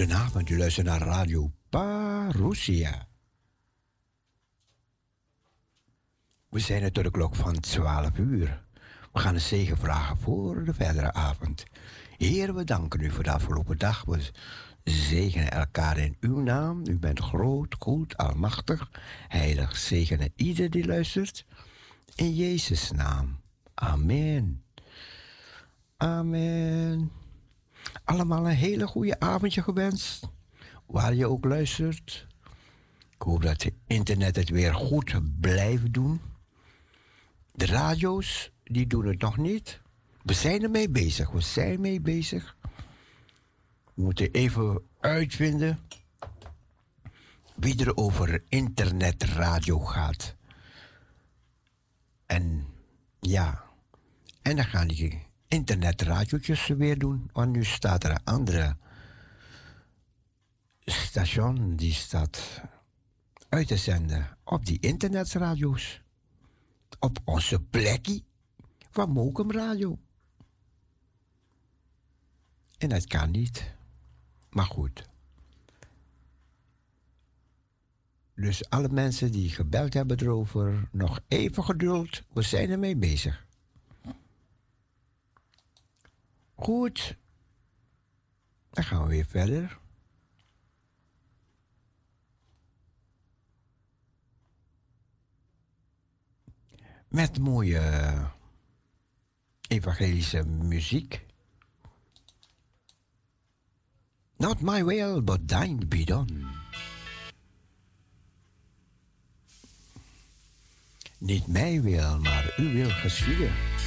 Goedenavond, u luistert naar Radio Parousia. We zijn er tot de klok van 12 uur. We gaan een zegen vragen voor de verdere avond. Heer, we danken u voor de afgelopen dag. We zegenen elkaar in uw naam. U bent groot, goed, almachtig, heilig. Zegenen ieder die luistert. In Jezus' naam. Amen. Amen. Allemaal een hele goede avondje gewenst. Waar je ook luistert. Ik hoop dat het internet het weer goed blijft doen. De radio's, die doen het nog niet. We zijn ermee bezig. We zijn mee bezig. We moeten even uitvinden wie er over internetradio gaat. En ja, en dan gaan die internetradiootjes weer doen. Want nu staat er een andere station die staat uit te zenden op die internetradio's. Op onze plekje van Mokum Radio. En dat kan niet. Maar goed. Dus alle mensen die gebeld hebben erover, nog even geduld. We zijn ermee bezig. Goed. Dan gaan we weer verder. Met mooie evangelische muziek. Not my will, but thine be done. Niet mijn wil, maar uw wil geschieden.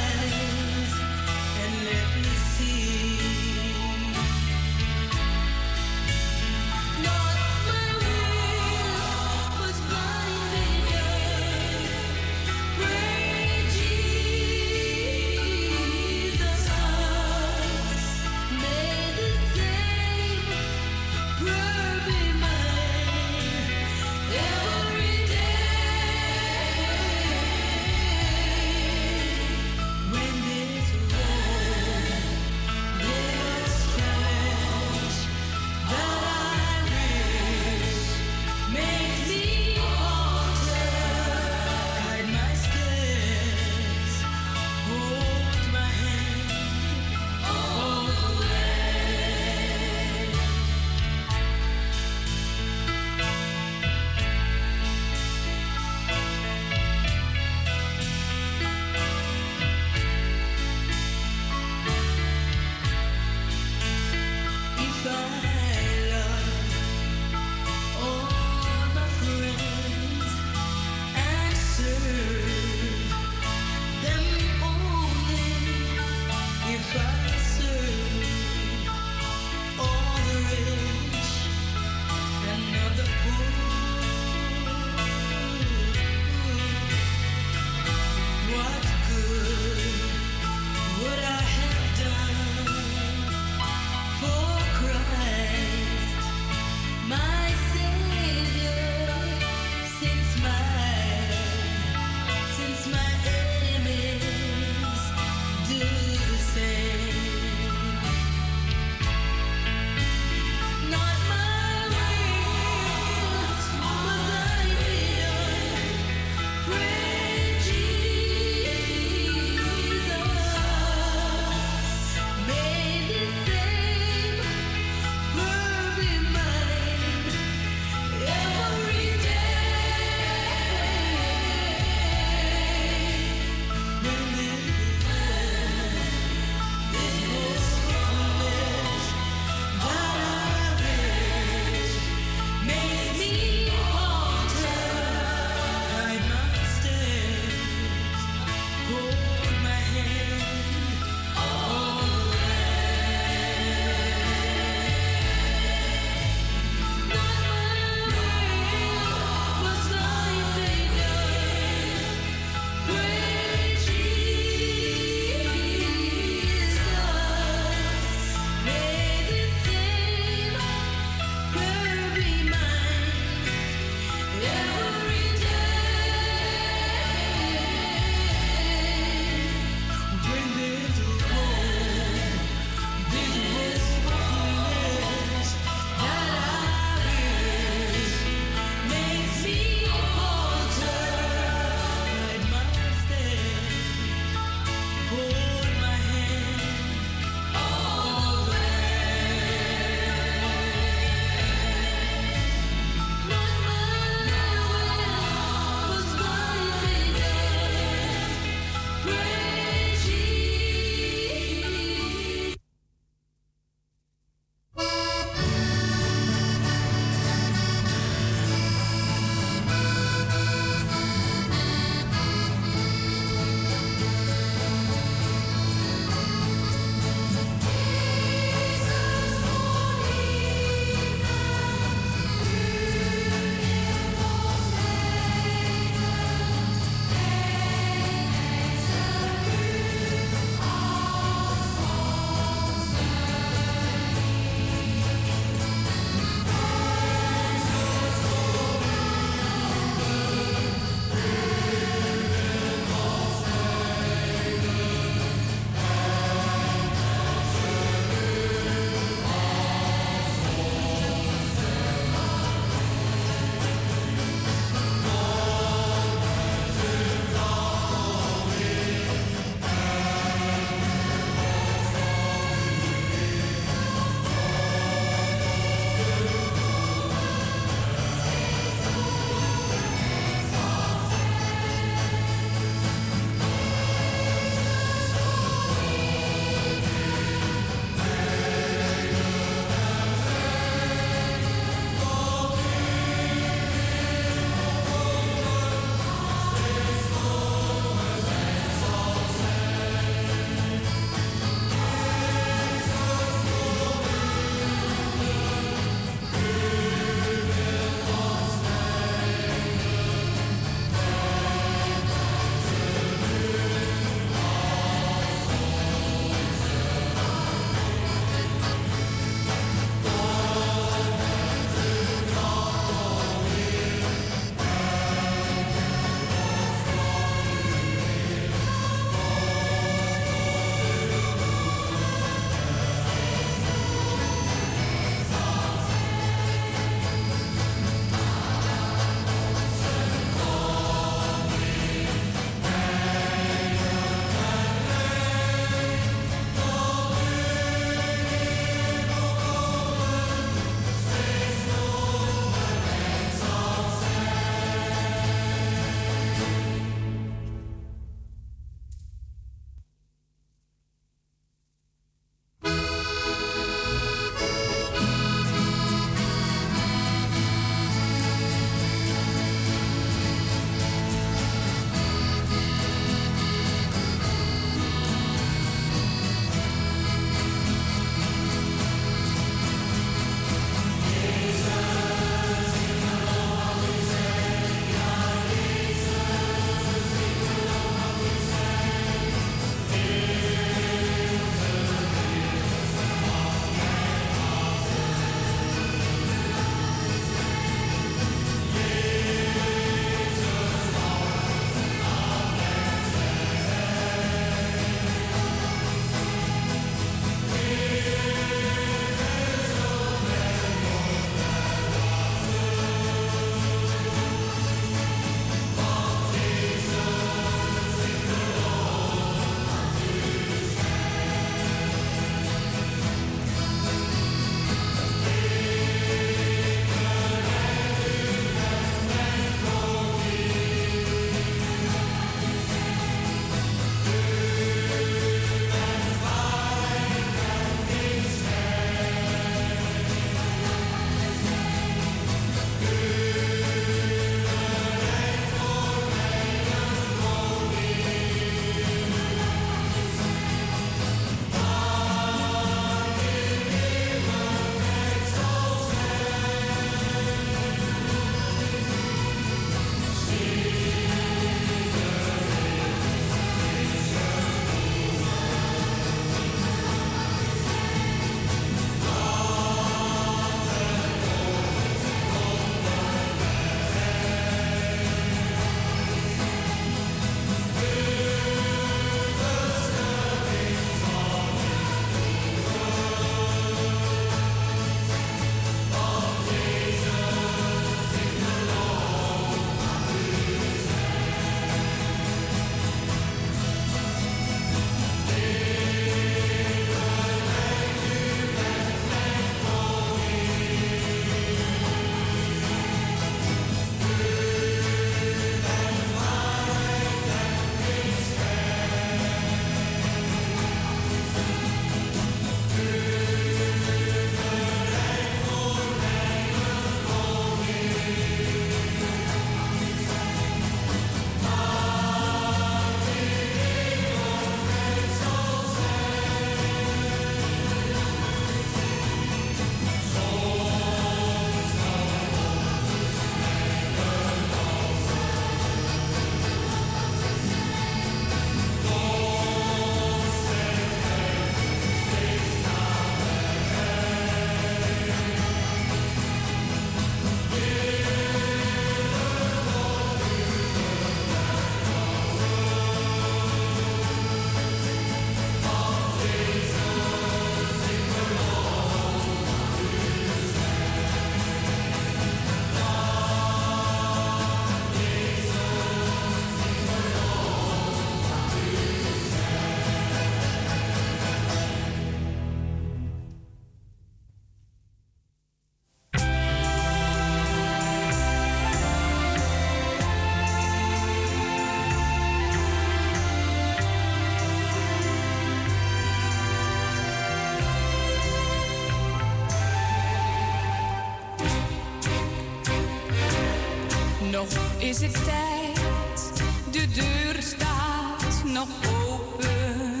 is het tijd, de deur staat nog open.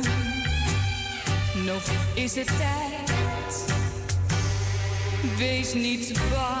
Nog is het tijd, wees niet bang.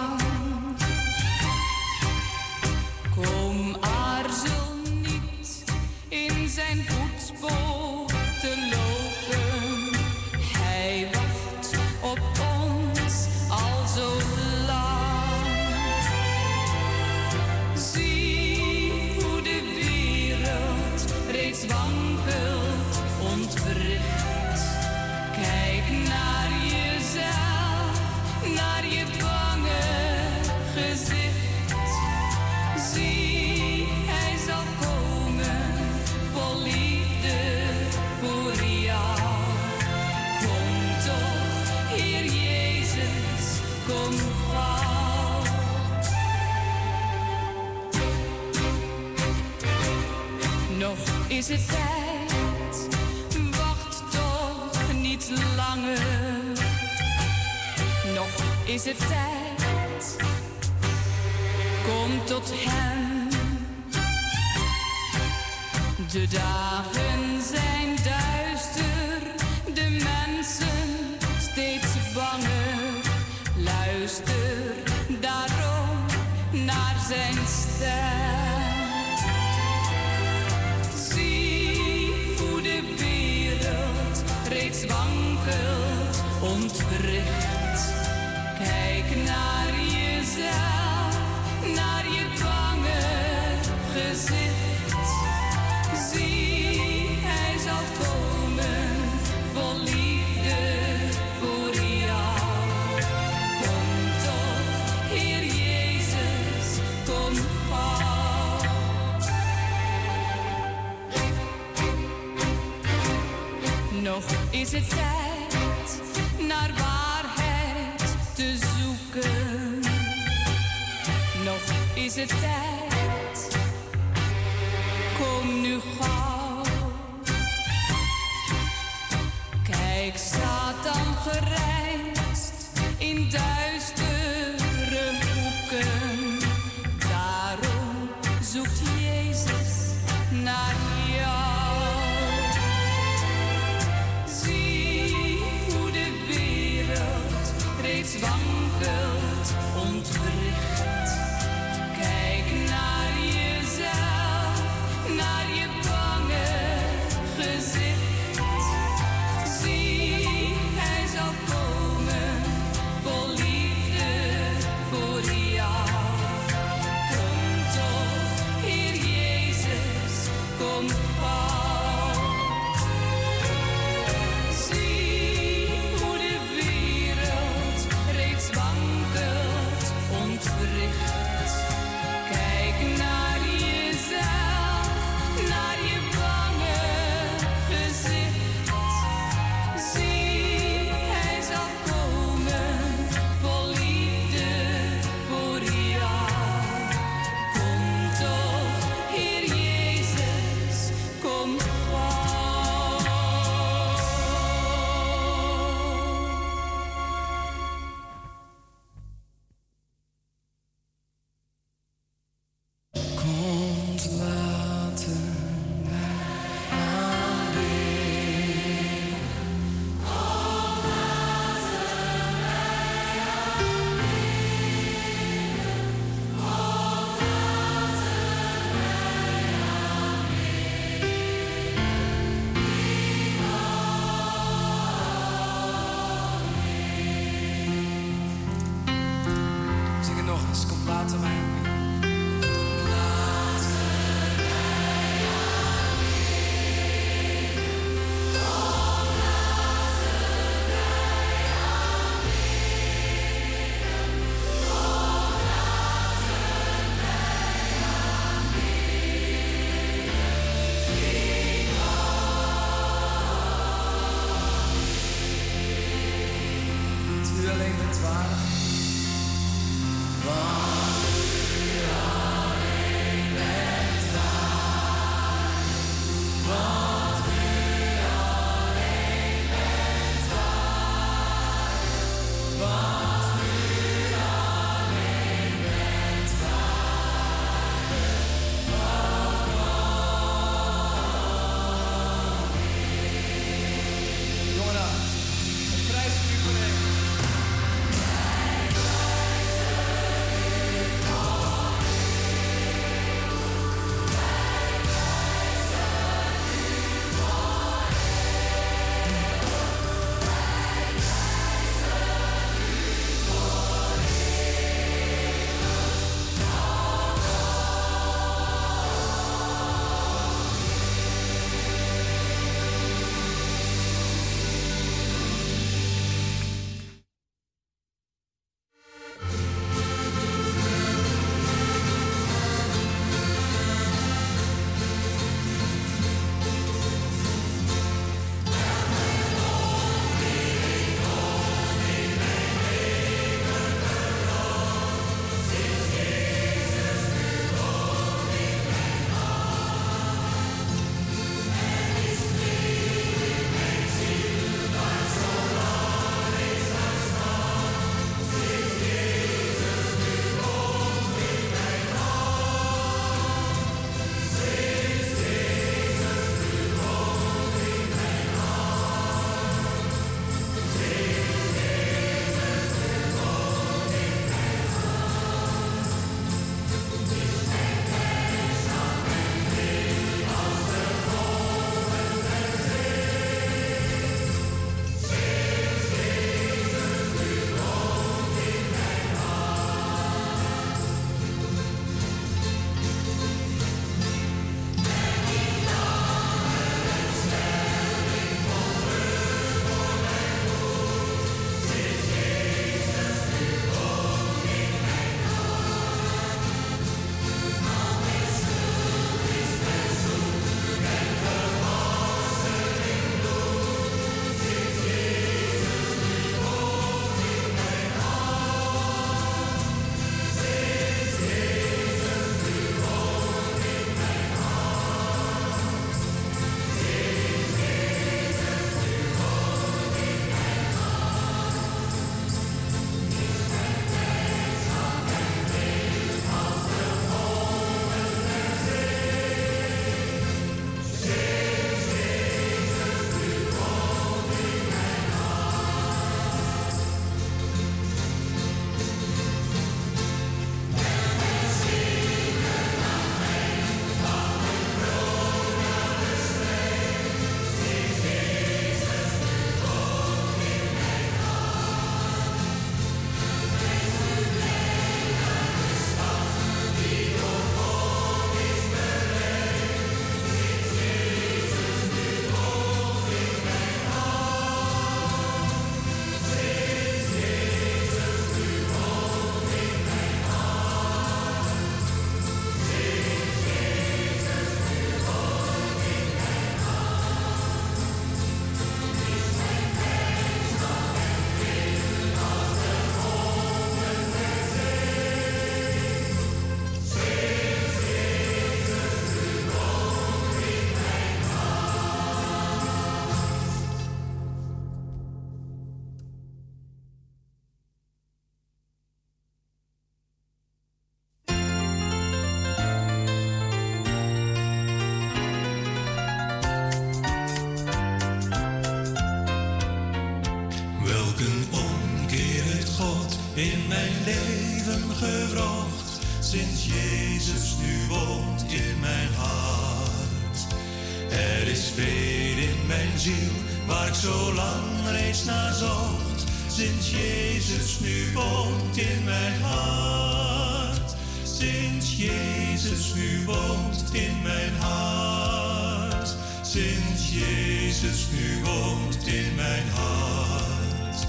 reeds naar zocht, sinds Jezus nu woont in mijn hart. Sinds Jezus nu woont in mijn hart. Sinds Jezus nu woont in mijn hart.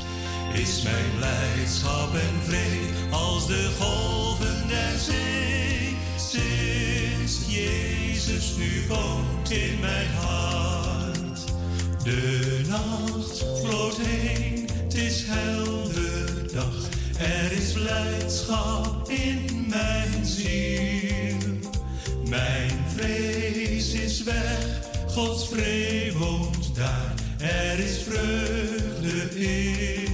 Is mijn blijdschap en vrede als de golven der zee. Sinds Jezus nu woont in mijn hart. De nacht vloot heen, het is helder dag. Er is blijdschap in mijn ziel. Mijn vrees is weg, Gods vrede woont daar. Er is vreugde in.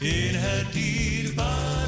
in het dierbare.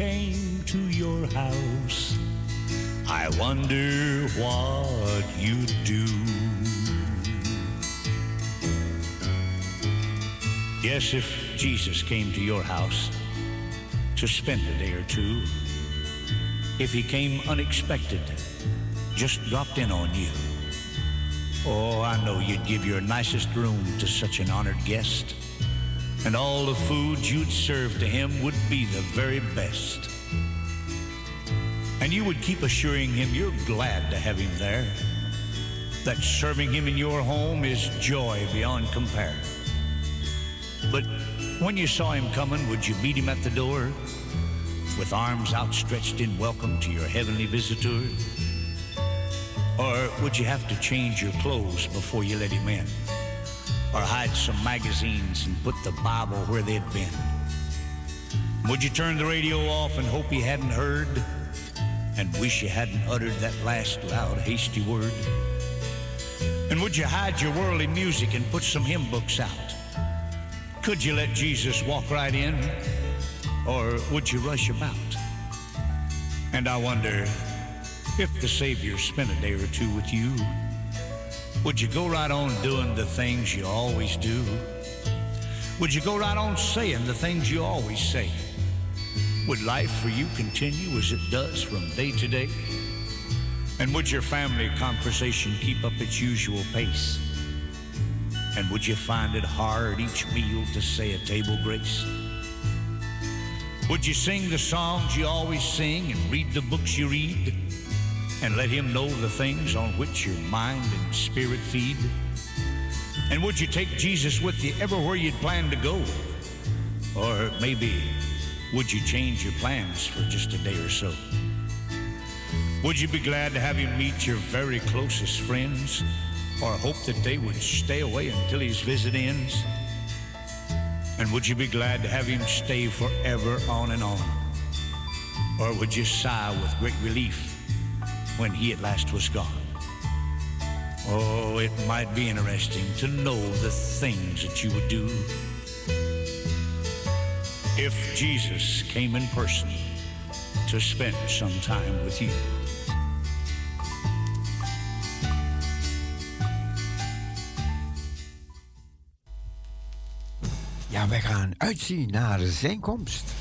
came to your house, I wonder what you'd do. Yes, if Jesus came to your house to spend a day or two, if he came unexpected, just dropped in on you. Oh, I know you'd give your nicest room to such an honored guest and all the food you'd serve to him would be the very best. And you would keep assuring him you're glad to have him there, that serving him in your home is joy beyond compare. But when you saw him coming, would you meet him at the door with arms outstretched in welcome to your heavenly visitor? Or would you have to change your clothes before you let him in? Or hide some magazines and put the Bible where they'd been? Would you turn the radio off and hope he hadn't heard? And wish you hadn't uttered that last loud, hasty word? And would you hide your worldly music and put some hymn books out? Could you let Jesus walk right in? Or would you rush about? And I wonder if the Savior spent a day or two with you, would you go right on doing the things you always do? Would you go right on saying the things you always say? Would life for you continue as it does from day to day? And would your family conversation keep up its usual pace? And would you find it hard each meal to say a table grace? Would you sing the songs you always sing and read the books you read? And let him know the things on which your mind and spirit feed? And would you take Jesus with you everywhere you'd plan to go? Or maybe would you change your plans for just a day or so? Would you be glad to have him meet your very closest friends? Or hope that they would stay away until his visit ends? And would you be glad to have him stay forever on and on? Or would you sigh with great relief when he at last was gone? Oh, it might be interesting to know the things that you would do if Jesus came in person to spend some time with you. Ja, wij gaan uitzien naar zijn komst.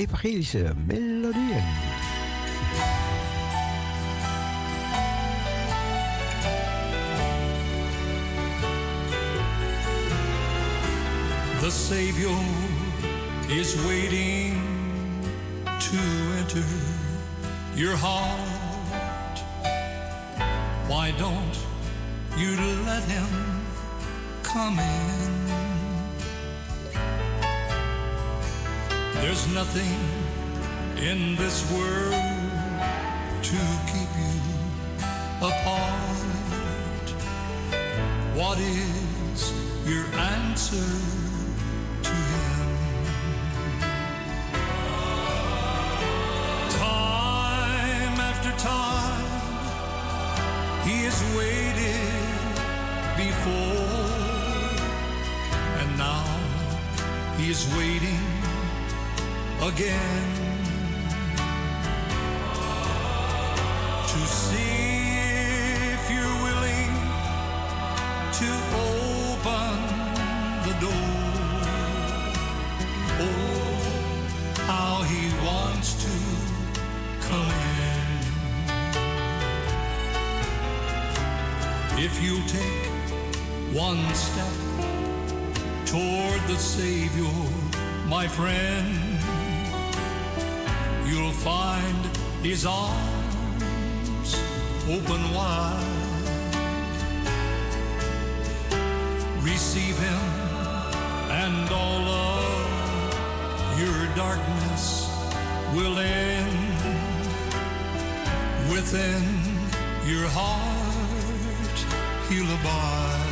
Evangelische melodieën. The Savior is waiting to enter your heart. Why don't you let him come in? There's nothing in this world to keep you apart. What is your answer to him? Time after time, he has waited before, and now he is waiting again to see if you're willing to open the door. Oh, how he wants to come in. If you take one step toward the Savior, my friend, you'll find his arms open wide. Receive him and all of your darkness will end within your heart he'll abide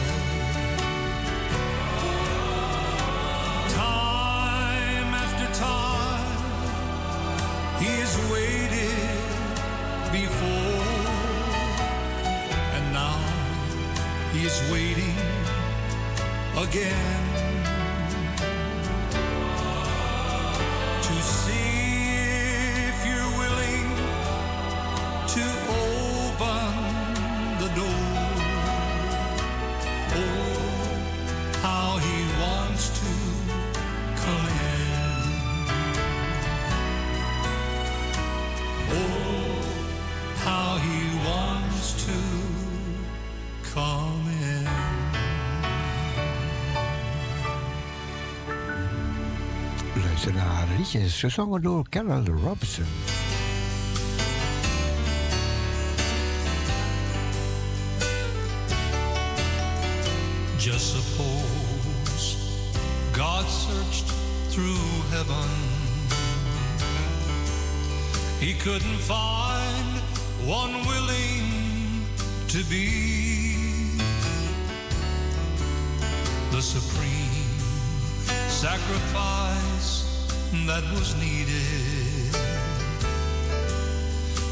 is waiting again liedjes gezongen door Carol Robson. Just suppose God searched through heaven. He couldn't find one willing to be the supreme sacrifice that was needed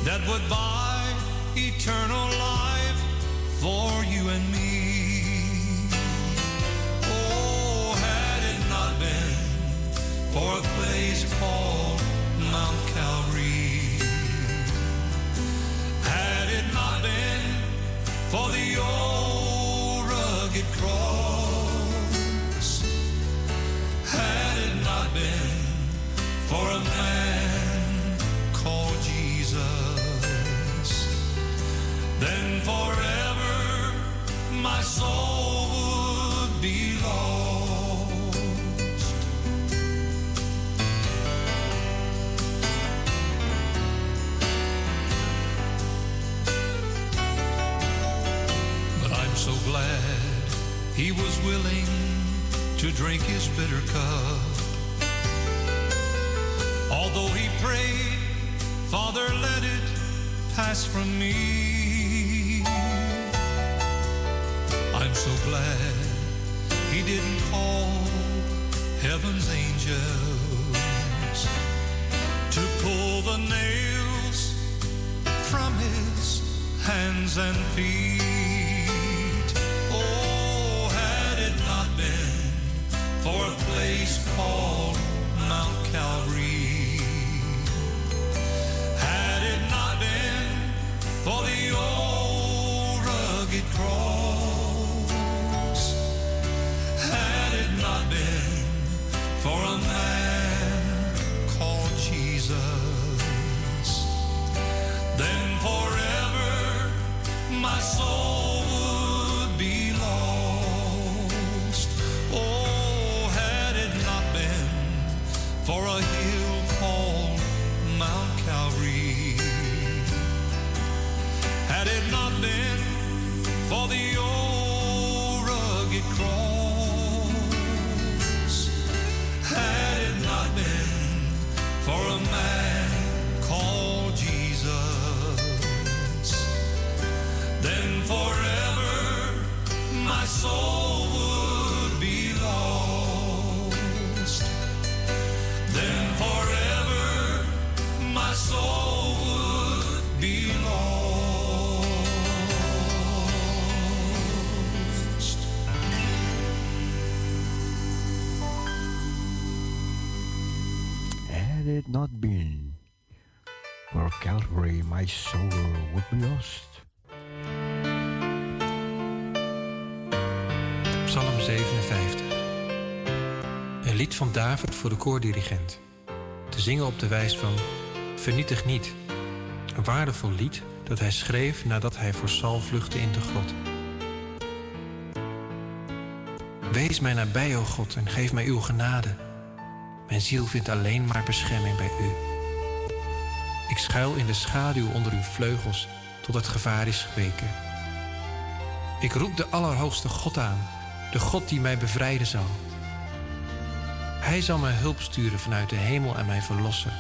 that would buy eternal life for you and me. Oh, had it not been for a place called Mount Calvary, had it not been for the old bitter cup. Although he prayed, Father, let it pass from me. I'm so glad he didn't call heaven's angels to pull the nails from his hands and feet. my soul would be lost. Oh, had it not been for a hill called Mount Calvary, had it not been. Not for Calvary, my soul would be lost. Psalm 57. Een lied van David voor de koordirigent. Te zingen op de wijs van Vernietig niet. Een waardevol lied dat hij schreef nadat hij voor Saul vluchtte in de grot. Wees mij nabij, o God, en geef mij uw genade. Mijn ziel vindt alleen maar bescherming bij u. Ik schuil in de schaduw onder uw vleugels tot het gevaar is geweken. Ik roep de Allerhoogste God aan, de God die mij bevrijden zal. Hij zal mij hulp sturen vanuit de hemel en mij verlossen.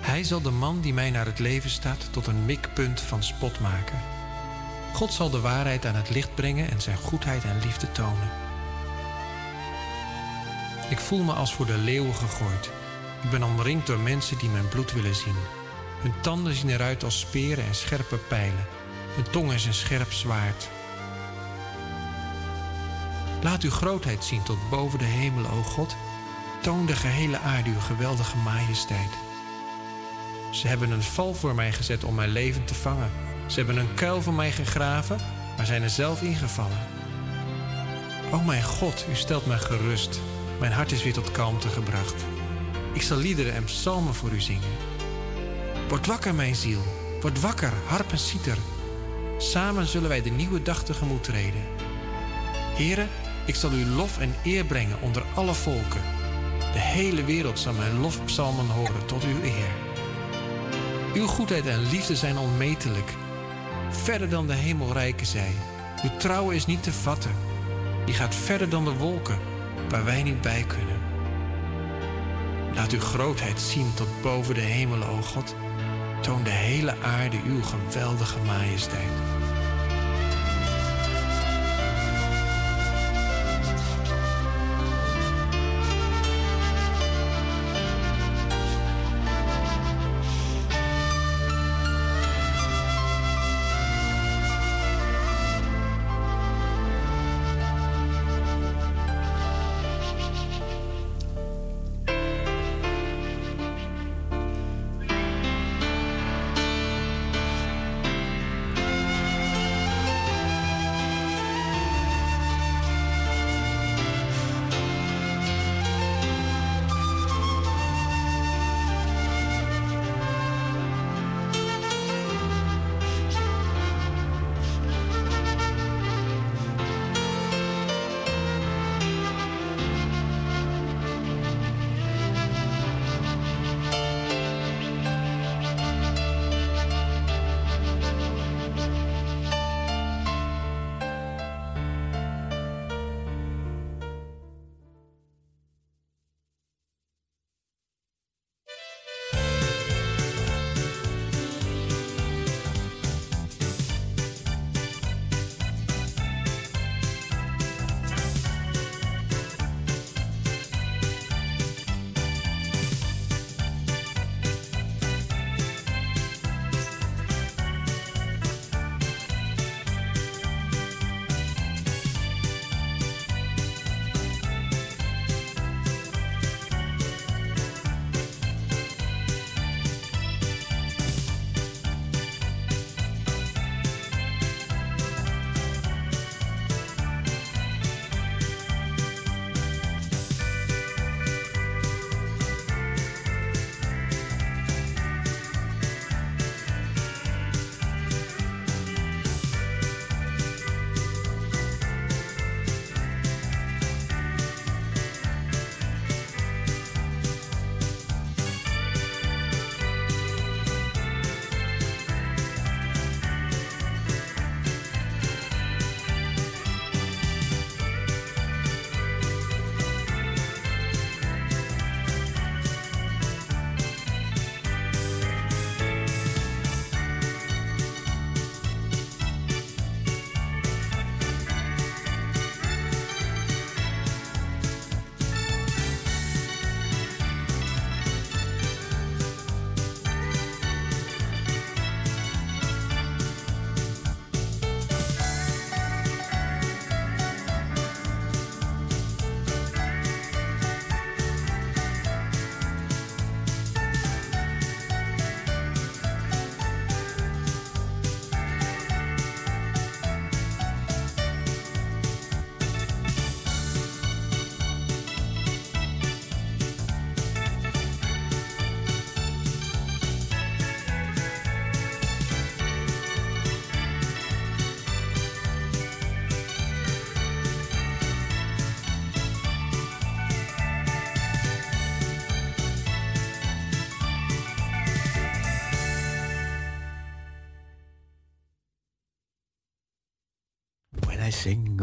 Hij zal de man die mij naar het leven staat tot een mikpunt van spot maken. God zal de waarheid aan het licht brengen en zijn goedheid en liefde tonen. Ik voel me als voor de leeuwen gegooid. Ik ben omringd door mensen die mijn bloed willen zien. Hun tanden zien eruit als speren en scherpe pijlen. Hun tong is een scherp zwaard. Laat uw grootheid zien tot boven de hemelen, o God. Toon de gehele aarde uw geweldige majesteit. Ze hebben een val voor mij gezet om mijn leven te vangen. Ze hebben een kuil voor mij gegraven, maar zijn er zelf ingevallen. O mijn God, u stelt mij gerust. Mijn hart is weer tot kalmte gebracht. Ik zal liederen en psalmen voor u zingen. Word wakker, mijn ziel. Word wakker, harp en citer. Samen zullen wij de nieuwe dag tegemoet treden. Heren, ik zal uw lof en eer brengen onder alle volken. De hele wereld zal mijn lofpsalmen horen tot uw eer. Uw goedheid en liefde zijn onmetelijk. Verder dan de hemel rijken zij. Uw trouw is niet te vatten. Die gaat verder dan de wolken, waar wij niet bij kunnen. Laat uw grootheid zien tot boven de hemelen, o God. Toon de hele aarde uw geweldige majesteit.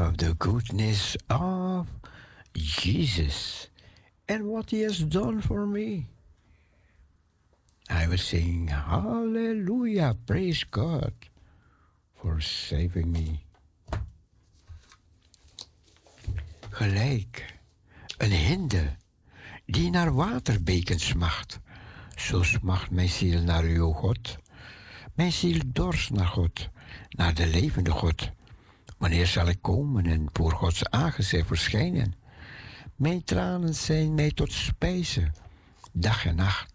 Of the goodness of Jesus and what he has done for me. I will sing Hallelujah, praise God for saving me. Gelijk een hinde die naar waterbeken smacht, zo smacht mijn ziel naar u, o God. Mijn ziel dorst naar God, naar de levende God. Wanneer zal ik komen en voor Gods aangezicht verschijnen? Mijn tranen zijn mij tot spijze, dag en nacht.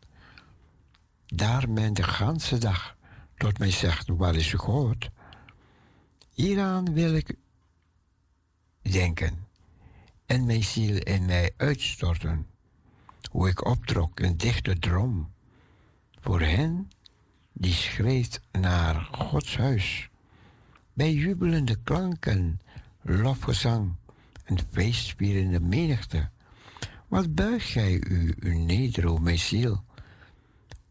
Daar men de ganse dag tot mij zegt, waar is God? Hieraan wil ik denken en mijn ziel in mij uitstorten, hoe ik optrok een dichte drom voor hen die schreef naar Gods huis, bij jubelende klanken, lofgezang en feestvierende menigte. Wat buig gij u, u neder, o mijn ziel?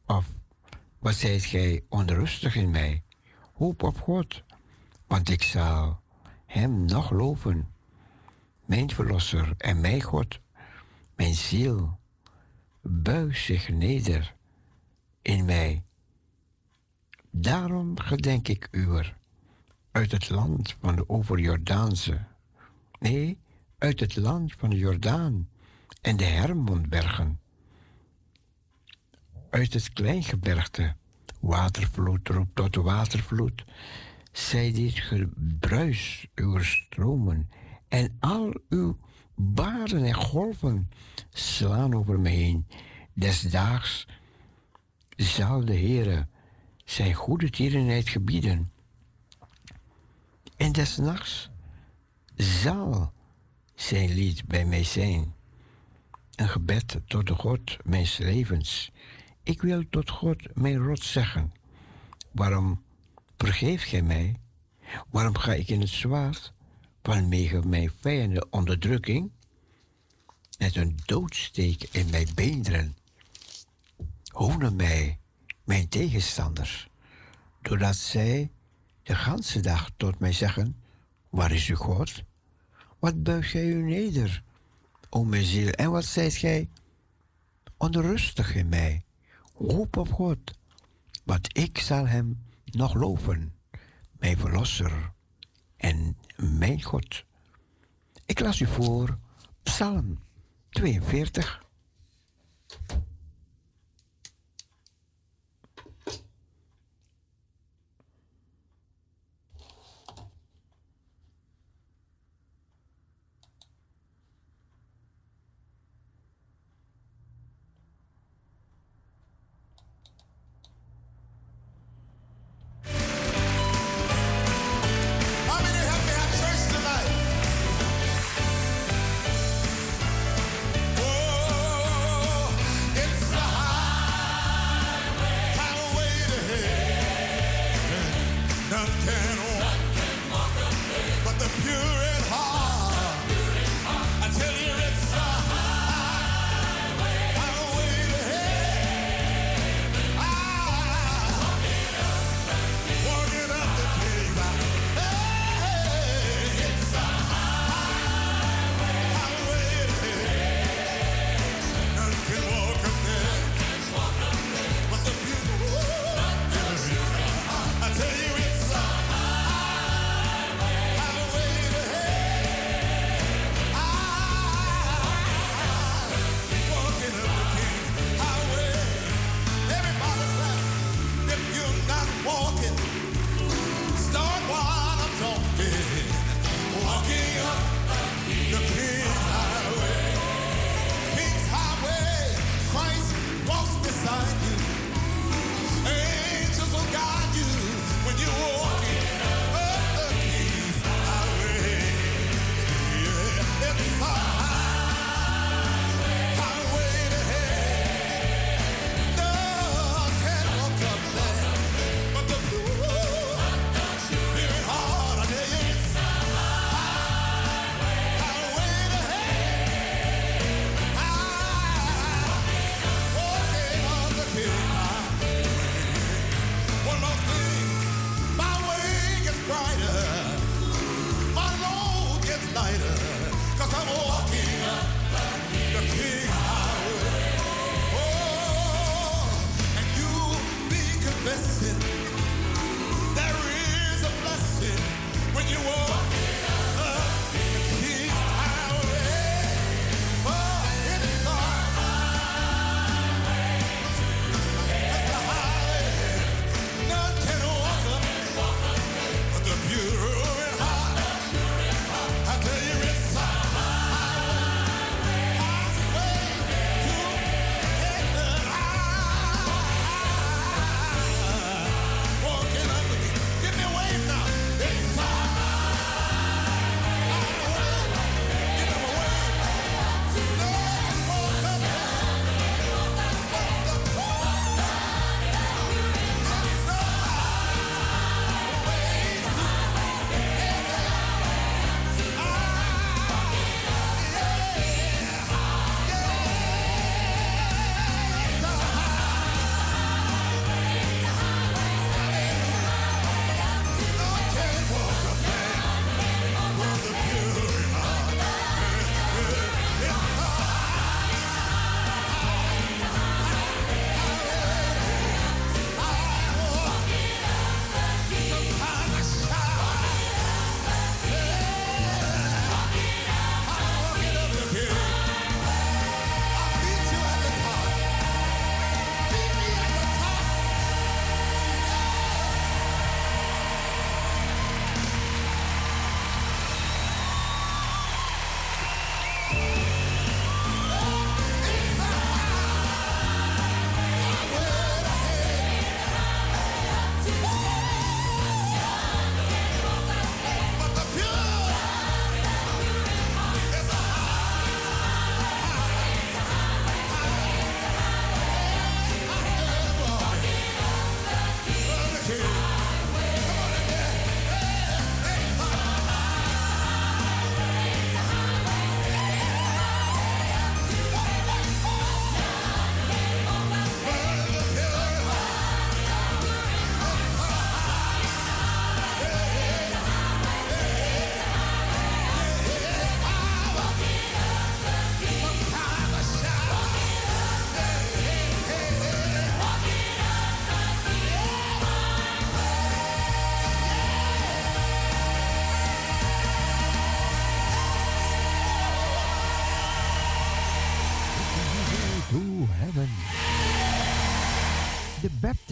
Of wat zijt gij onrustig in mij? Hoop op God, want ik zal hem nog loven, mijn verlosser en mijn God. Mijn ziel buigt zich neder in mij. Daarom gedenk ik uwer uit het land van de overjordaanse, nee, uit het land van de Jordaan en de Hermonbergen, uit het kleingebergte, watervloed roept tot watervloed, zij dit gebruis uw stromen en al uw baren en golven slaan over me heen. Desdaags zal de Heere zijn goede tierenheid gebieden. En des nachts zal zijn lied bij mij zijn. Een gebed tot de God mijns levens. Ik wil tot God mijn rot zeggen. Waarom vergeef gij mij? Waarom ga ik in het zwaard vanwege mijn vijanden onderdrukking? Met een doodsteek in mijn beenderen. Honen mij, mijn tegenstanders, doordat zij de ganse dag tot mij zeggen, waar is uw God? Wat buig gij u neder, o mijn ziel, en wat zijt gij onrustig in mij? Hoop op God, want ik zal hem nog loven, mijn verlosser en mijn God. Ik las u voor Psalm 42.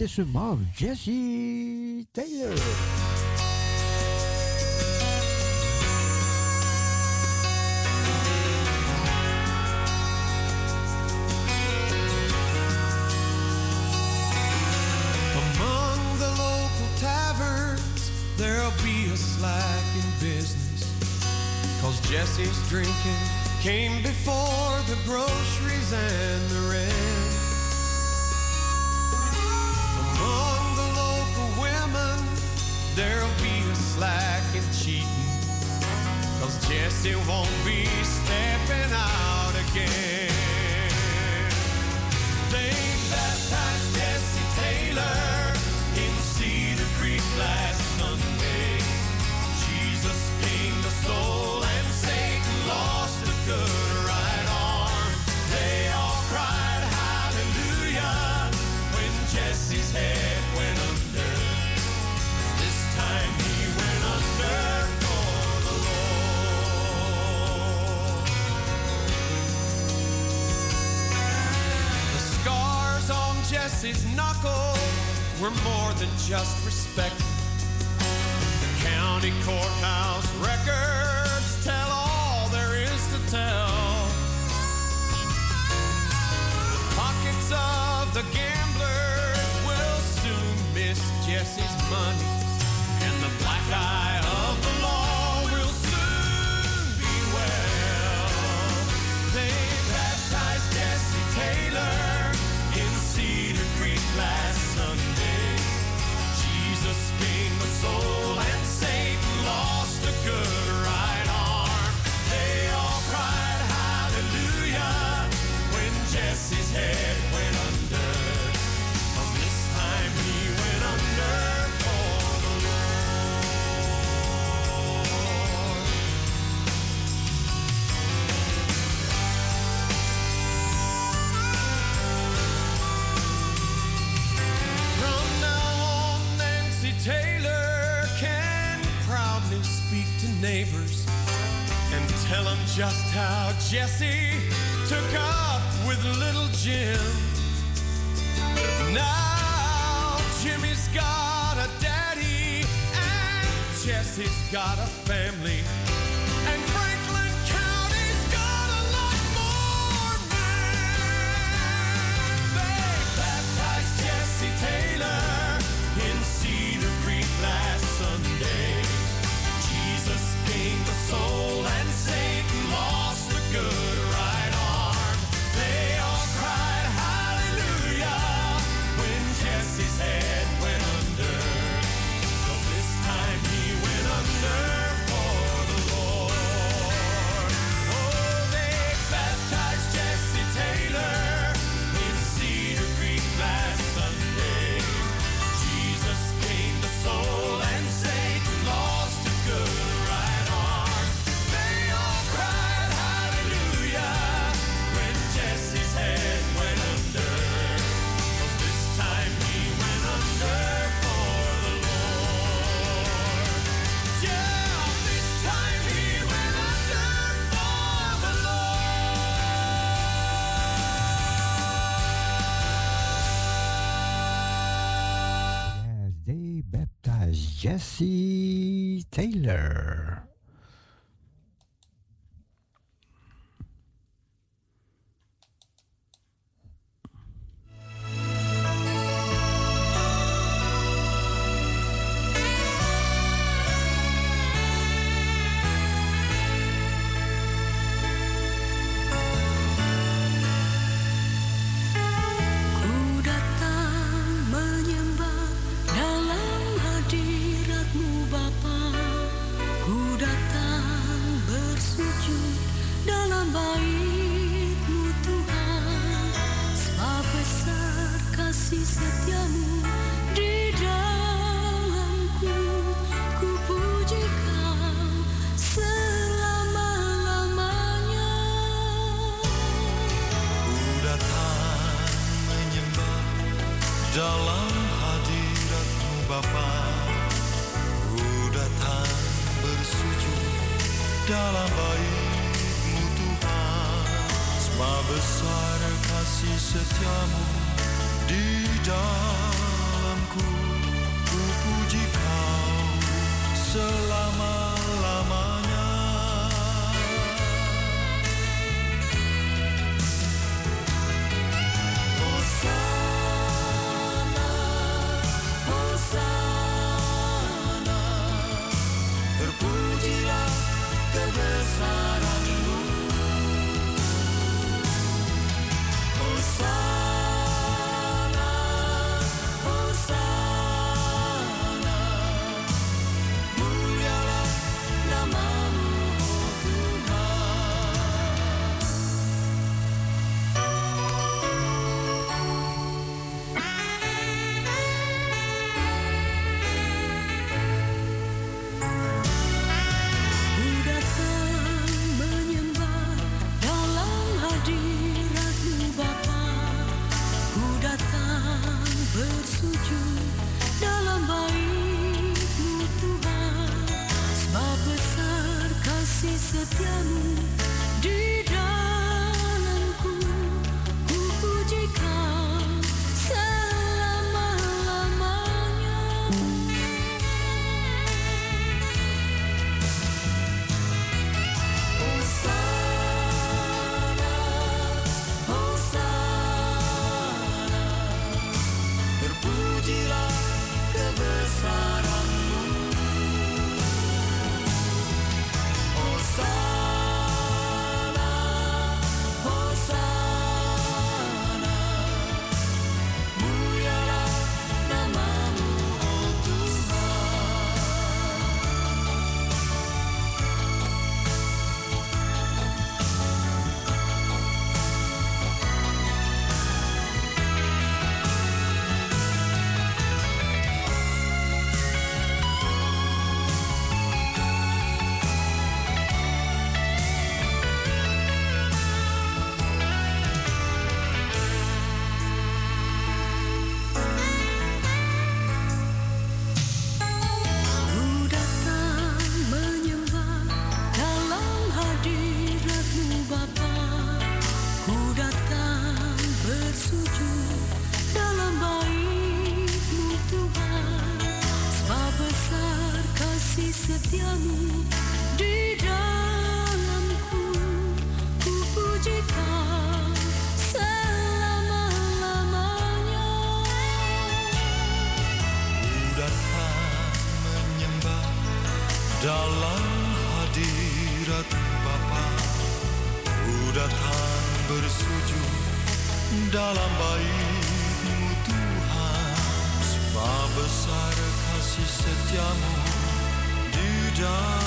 décembre Jesse Taylor. there'll be a slack in business. Cause Jesse's drinking came before the groceries and the rent. Se eu vou visto é. We're more than just respect. The county courthouse records tell all there is to tell. The pockets of the gamblers will soon miss Jesse's money. Tell them just how Jesse took up with little Jim. Now Jimmy's got a daddy, and Jesse's got a family. Taylor. Kasih setiamu. Di di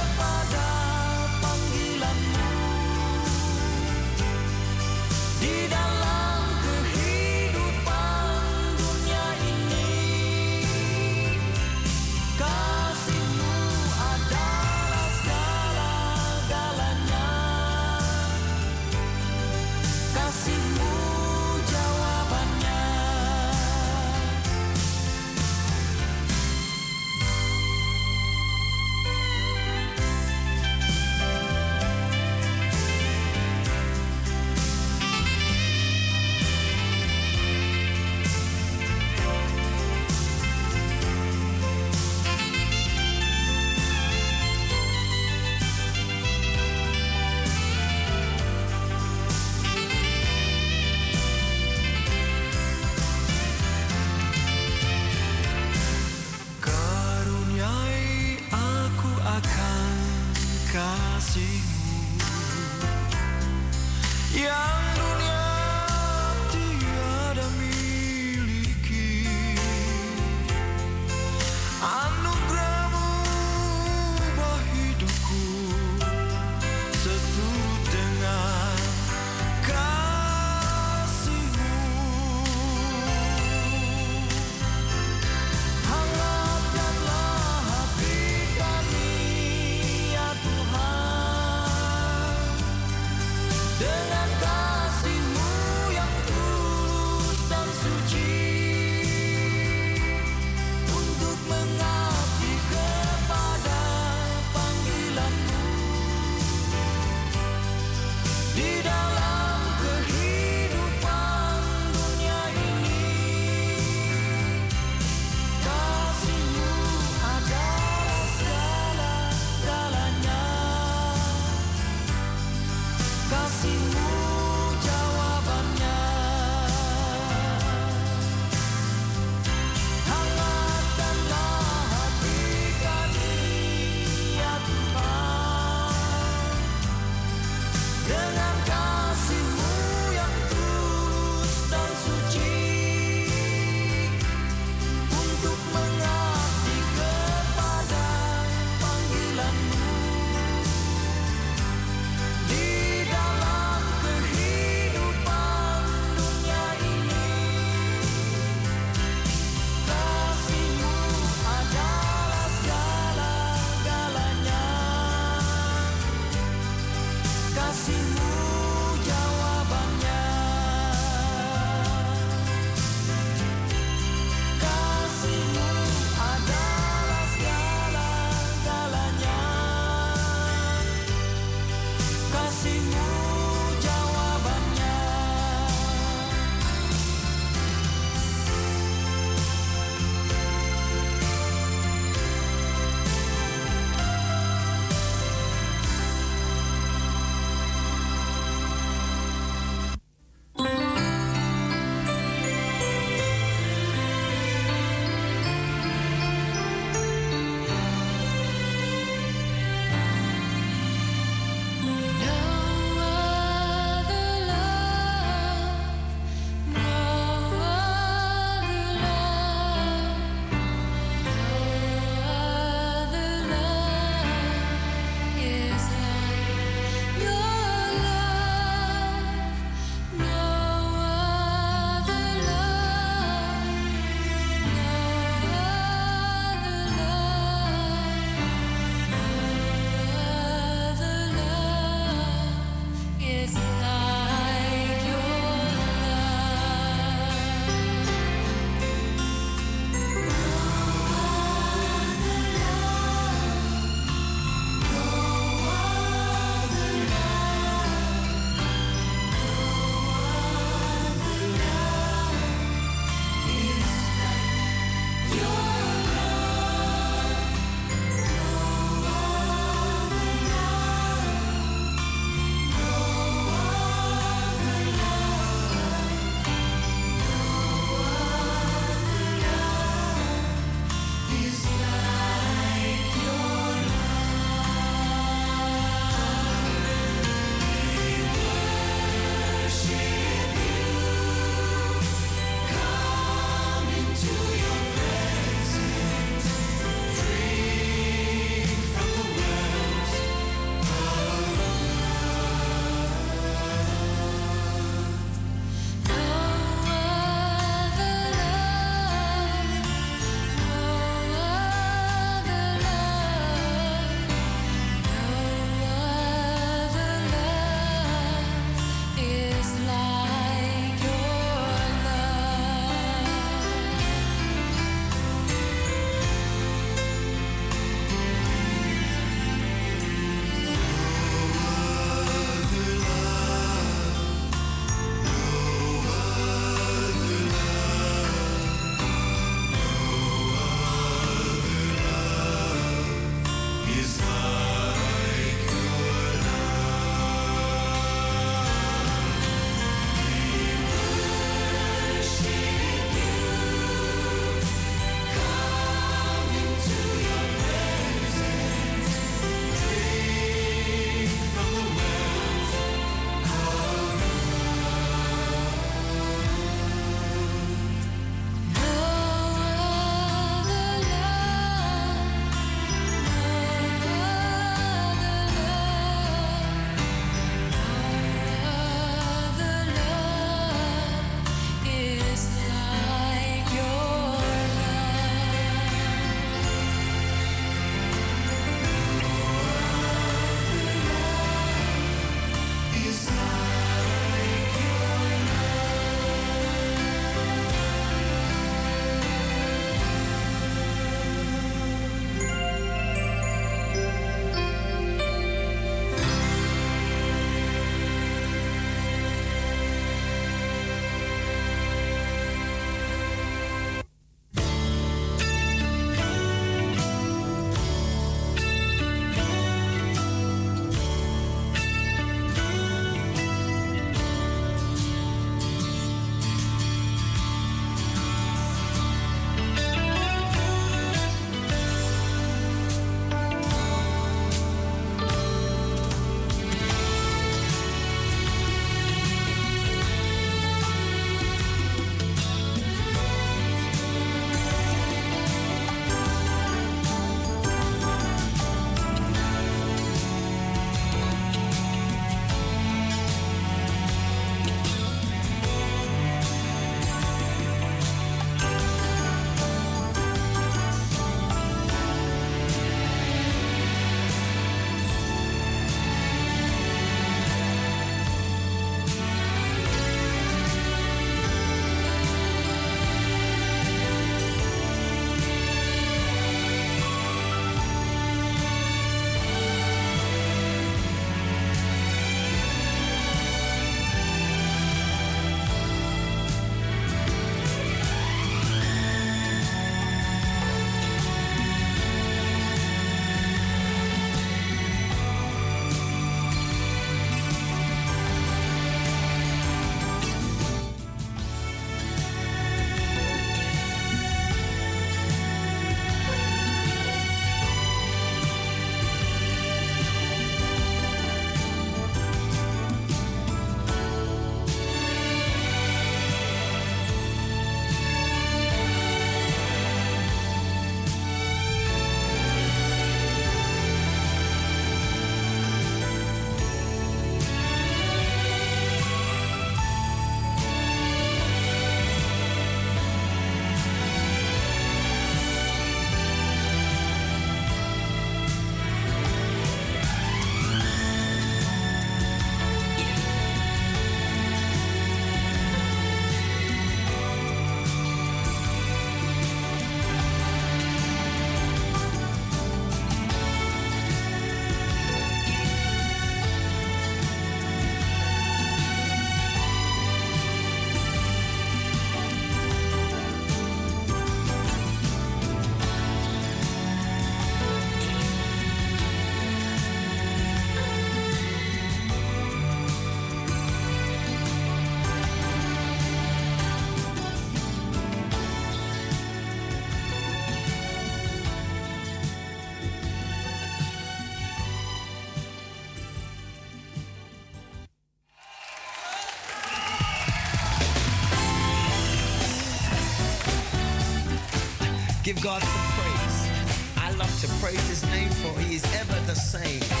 God some praise. I love to praise his name for he is ever the same.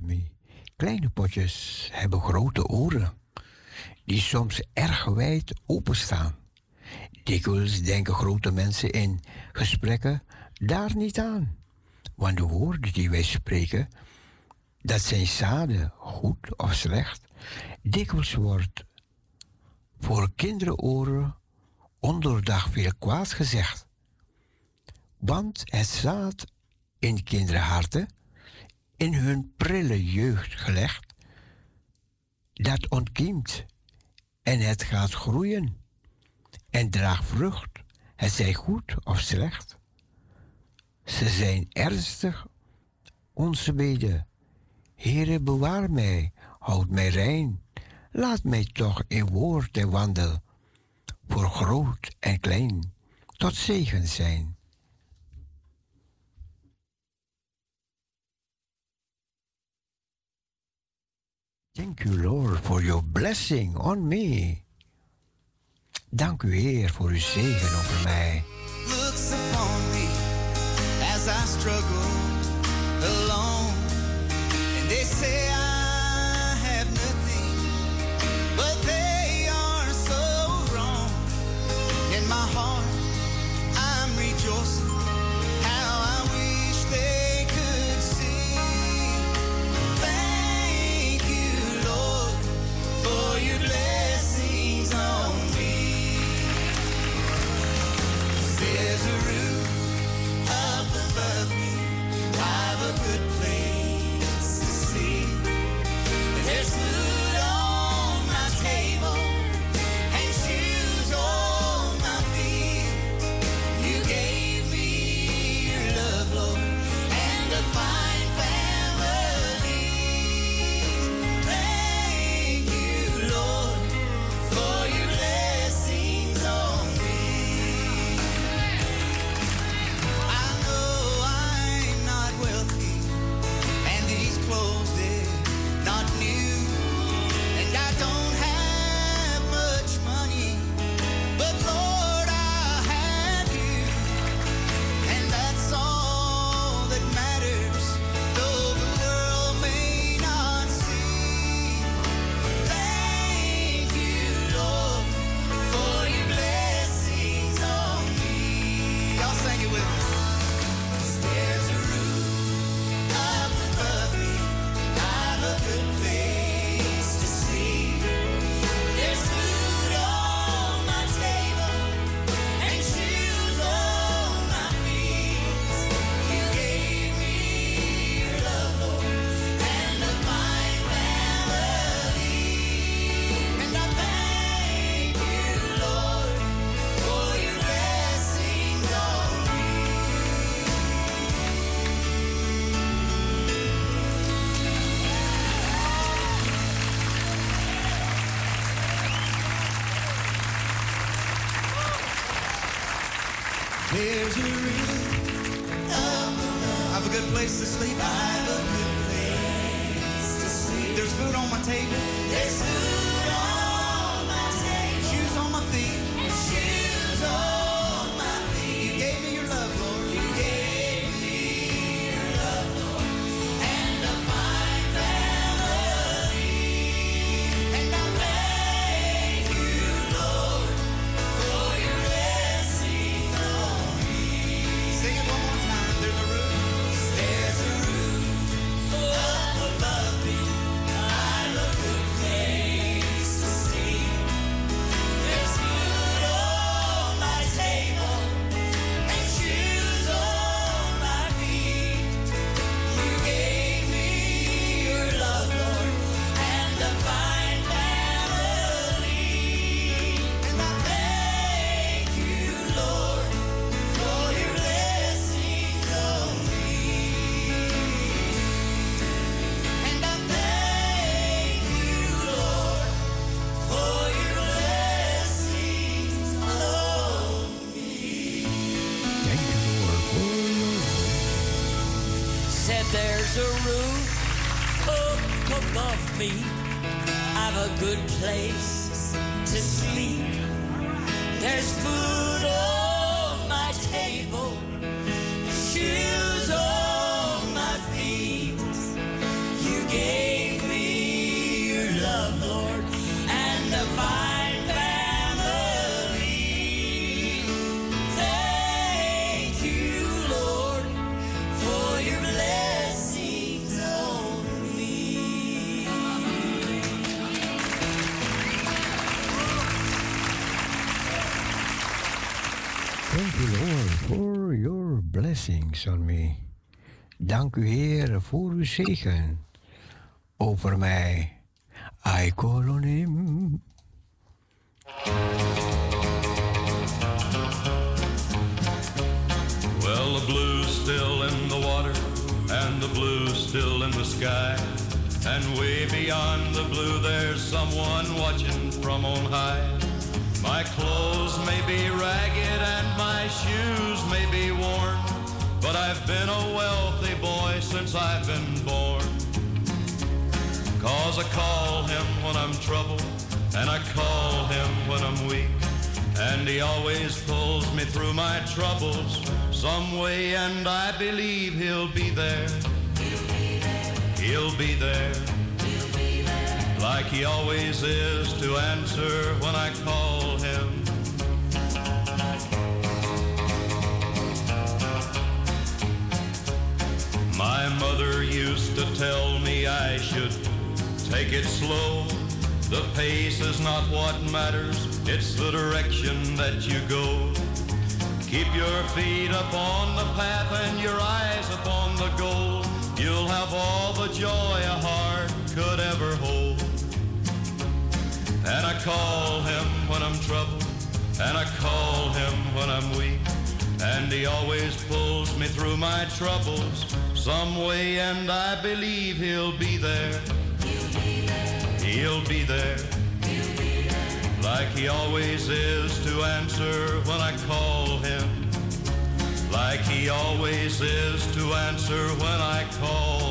me. Kleine potjes hebben grote oren, die soms erg wijd openstaan. Dikwijls denken grote mensen in gesprekken daar niet aan. Want de woorden die wij spreken, dat zijn zaden, goed of slecht, dikwijls wordt voor kinderenoren onderdag veel kwaad gezegd. Want het zaad in kinderharten in hun prille jeugd gelegd, dat ontkiemt en het gaat groeien. En draagt vrucht, het zij goed of slecht. Ze zijn ernstig, onze beden. Heere, bewaar mij, houd mij rein, laat mij toch in woord en wandel, voor groot en klein, tot zegen zijn. Thank you, Lord, for your blessing on me. Dank u, Heer, voor uw zegen over mij. Looks upon me as I struggle alone. And they say place. Dank u, Heer, voor uw zegen over mij. I call on him. Well, the blue's still in the water, and the blue's still in the sky. And way beyond the blue, there's someone watching from on high. My clothes may be ragged and my shoes may be worn, but I've been a wealthy boy since I've been born. Cause I call him when I'm troubled, and I call him when I'm weak. And he always pulls me through my troubles some way, and I believe he'll be there. He'll be there. Like he always is to answer when I call tell me I should take it slow. The pace is not what matters, it's the direction that you go. Keep your feet upon the path and your eyes upon the goal. You'll have all the joy a heart could ever hold. And I call him when I'm troubled, and I call him when I'm weak. And he always pulls me through my troubles some way, and I believe he'll be there. He'll be there. Like he always is to answer when I call him. Like he always is to answer when I call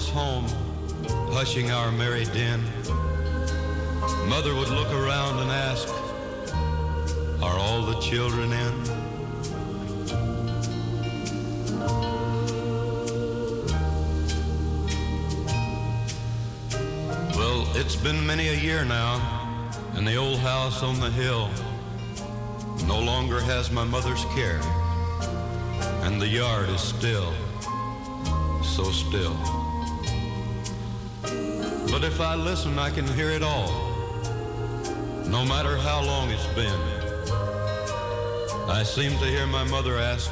us home, hushing our merry din, Mother would look around and ask, Are all the children in? Well, it's been many a year now, and the old house on the hill no longer has my mother's care, and the yard is still, so still. But if I listen, I can hear it all, no matter how long it's been. I seem to hear my mother ask,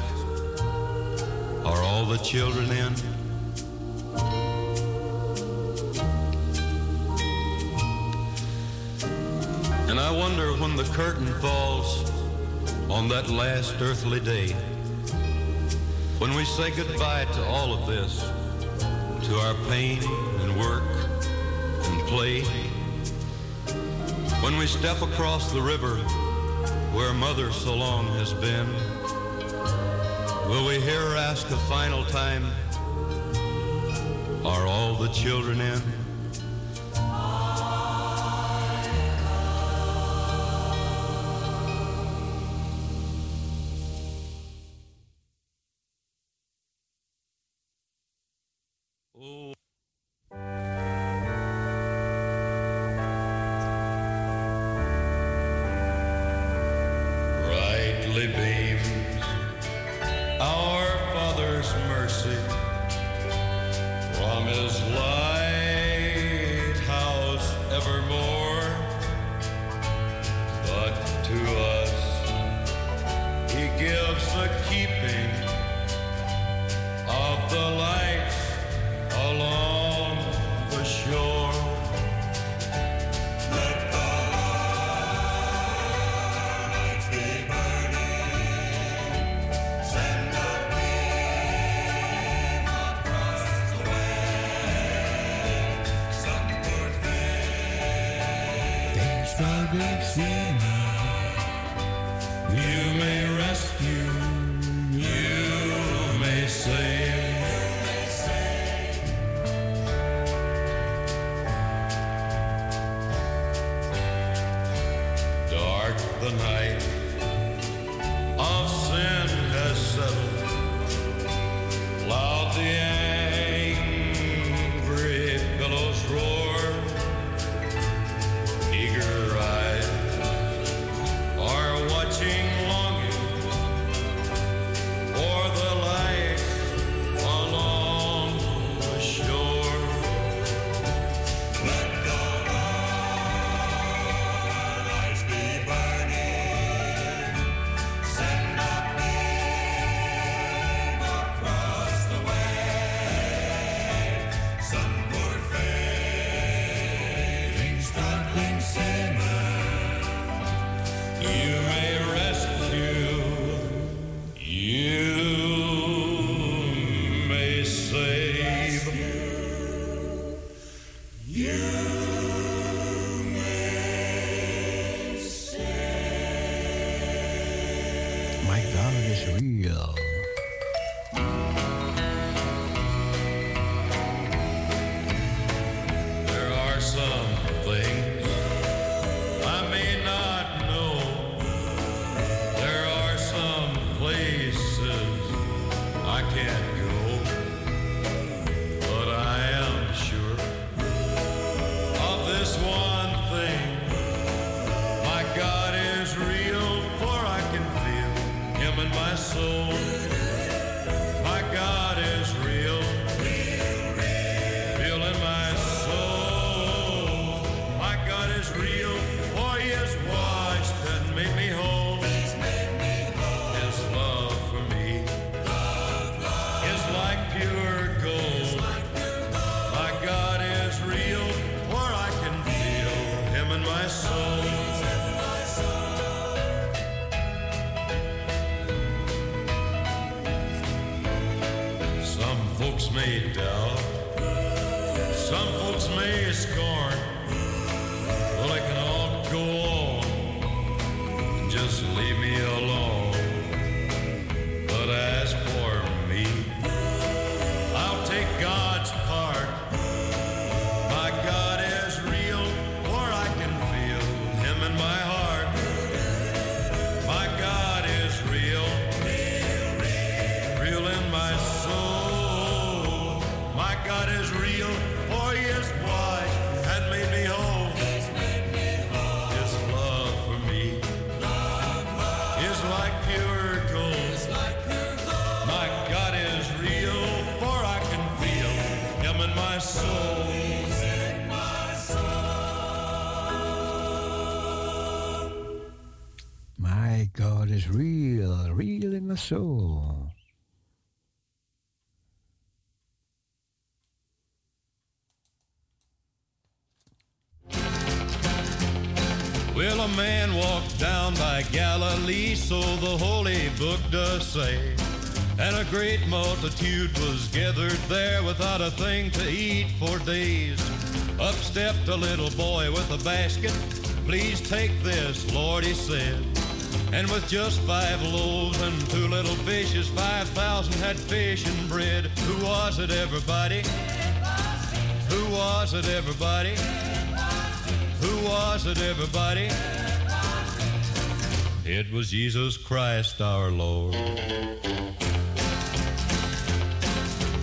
Are all the children in? And I wonder when the curtain falls on that last earthly day, when we say goodbye to all of this, to our pain and work play, when we step across the river where mother so long has been, will we hear her ask a final time, are all the children in? Struggling sinner. You may soul. Well, a man walked down by Galilee, so the holy book does say. And a great multitude was gathered there without a thing to eat for days. Up stepped a little boy with a basket. Please take this, Lord, he said. And with just five loaves and two little fishes, 5,000 had fish and bread. Who was it, everybody? Who was it, everybody? Who was it, everybody? It was Jesus Christ our Lord.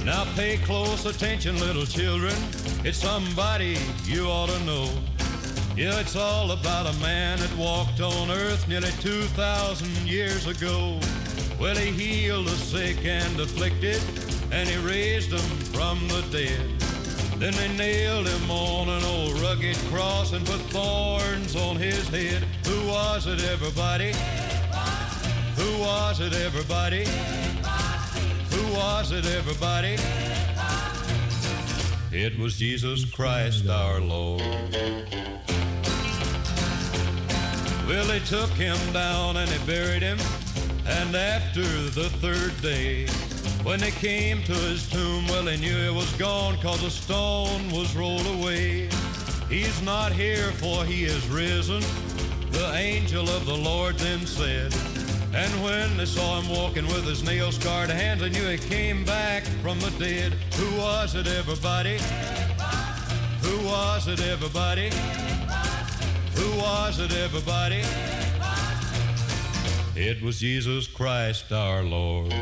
Now pay close attention, little children. It's somebody you ought to know. Yeah, it's all about a man that walked on earth nearly 2,000 years ago. Well, he healed the sick and afflicted, and he raised them from the dead. Then they nailed him on an old rugged cross and put thorns on his head. Who was it, everybody? Who was it, everybody? Who was it, everybody? It was Jesus Christ our Lord. Well, they took him down and they buried him. And after the third day, when they came to his tomb, well, they knew it was gone cause a stone was rolled away. He's not here for he is risen, the angel of the Lord then said. And when they saw him walking with his nail-scarred hands, they knew he came back from the dead. Who was it, everybody? Who was it, everybody? Who was it, everybody? It was Jesus Christ our Lord.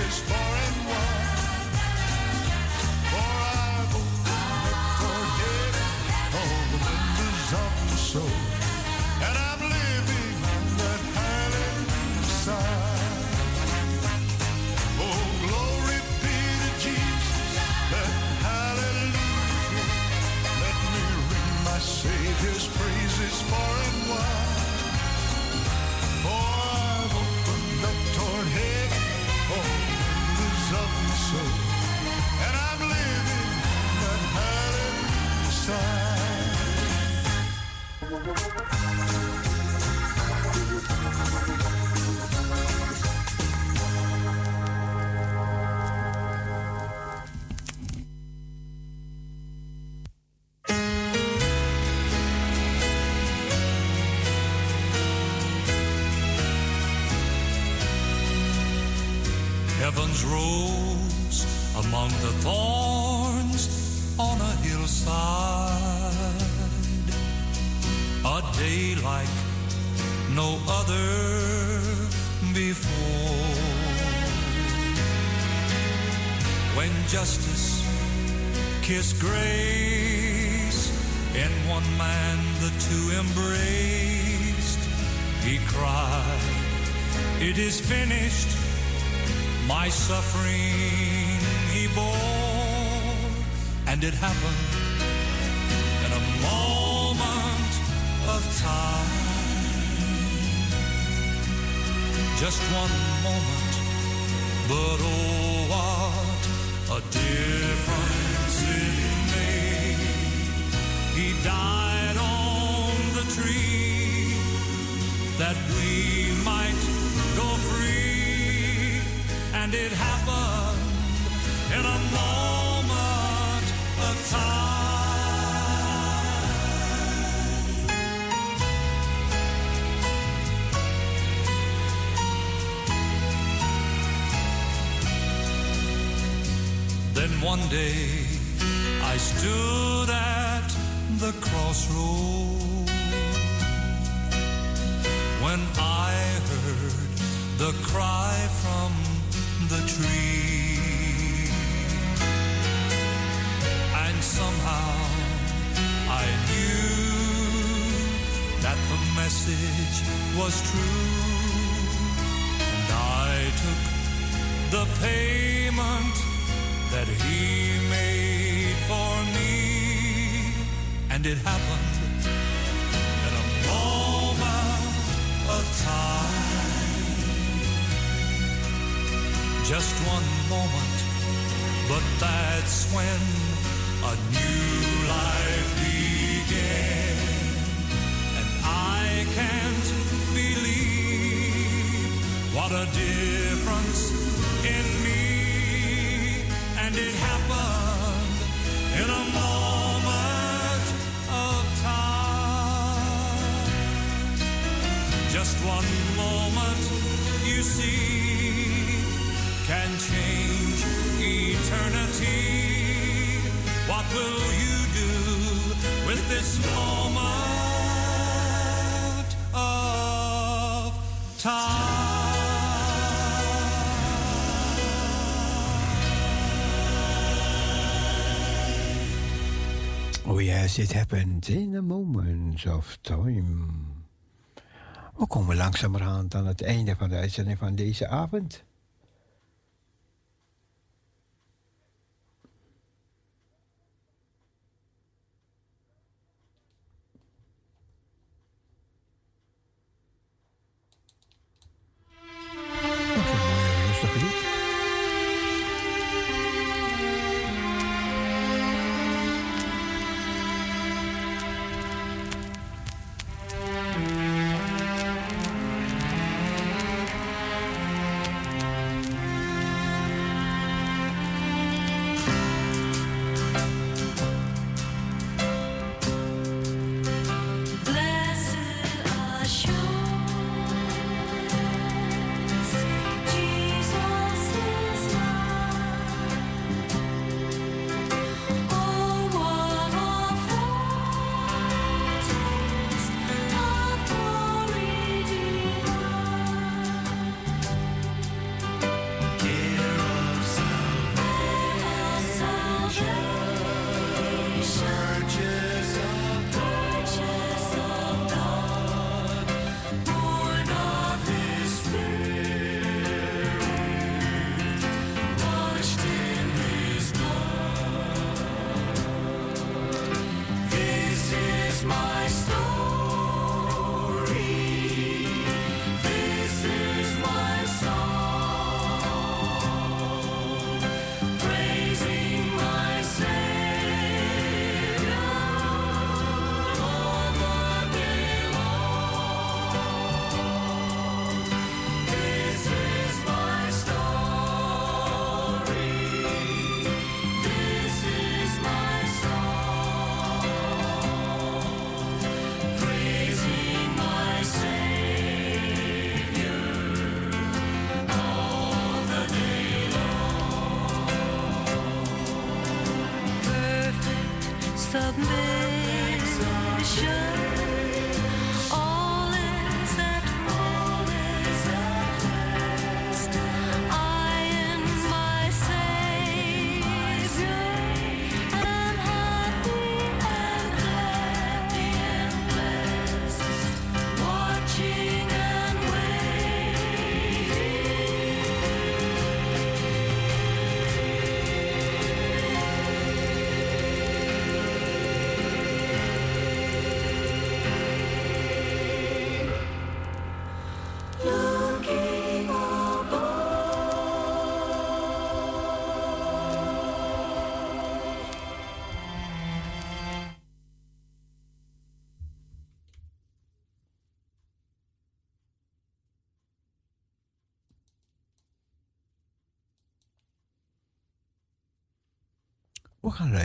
is forever. It happened in a moment of time. Just one moment, but oh, what a difference it made. He died on the tree that we might go free, and it happened one day I stood at the crossroad when I heard the cry from the tree. And somehow I knew that the message was true. And I took the payment that he made for me. And it happened in a moment of time. Just one moment, but that's when a new life began. And I can't believe what a difference in me. And it happened in a moment of time. Just one moment, you see, can change eternity. What will you do with this moment of Oh yes, it happened in a moment of time. We komen langzamerhand aan het einde van de uitzending van deze avond.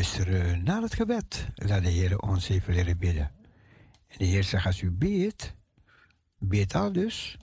luisteren na het gebed dat de Heer ons even leren bidden. En de Heer zegt, als u beet, beet al dus,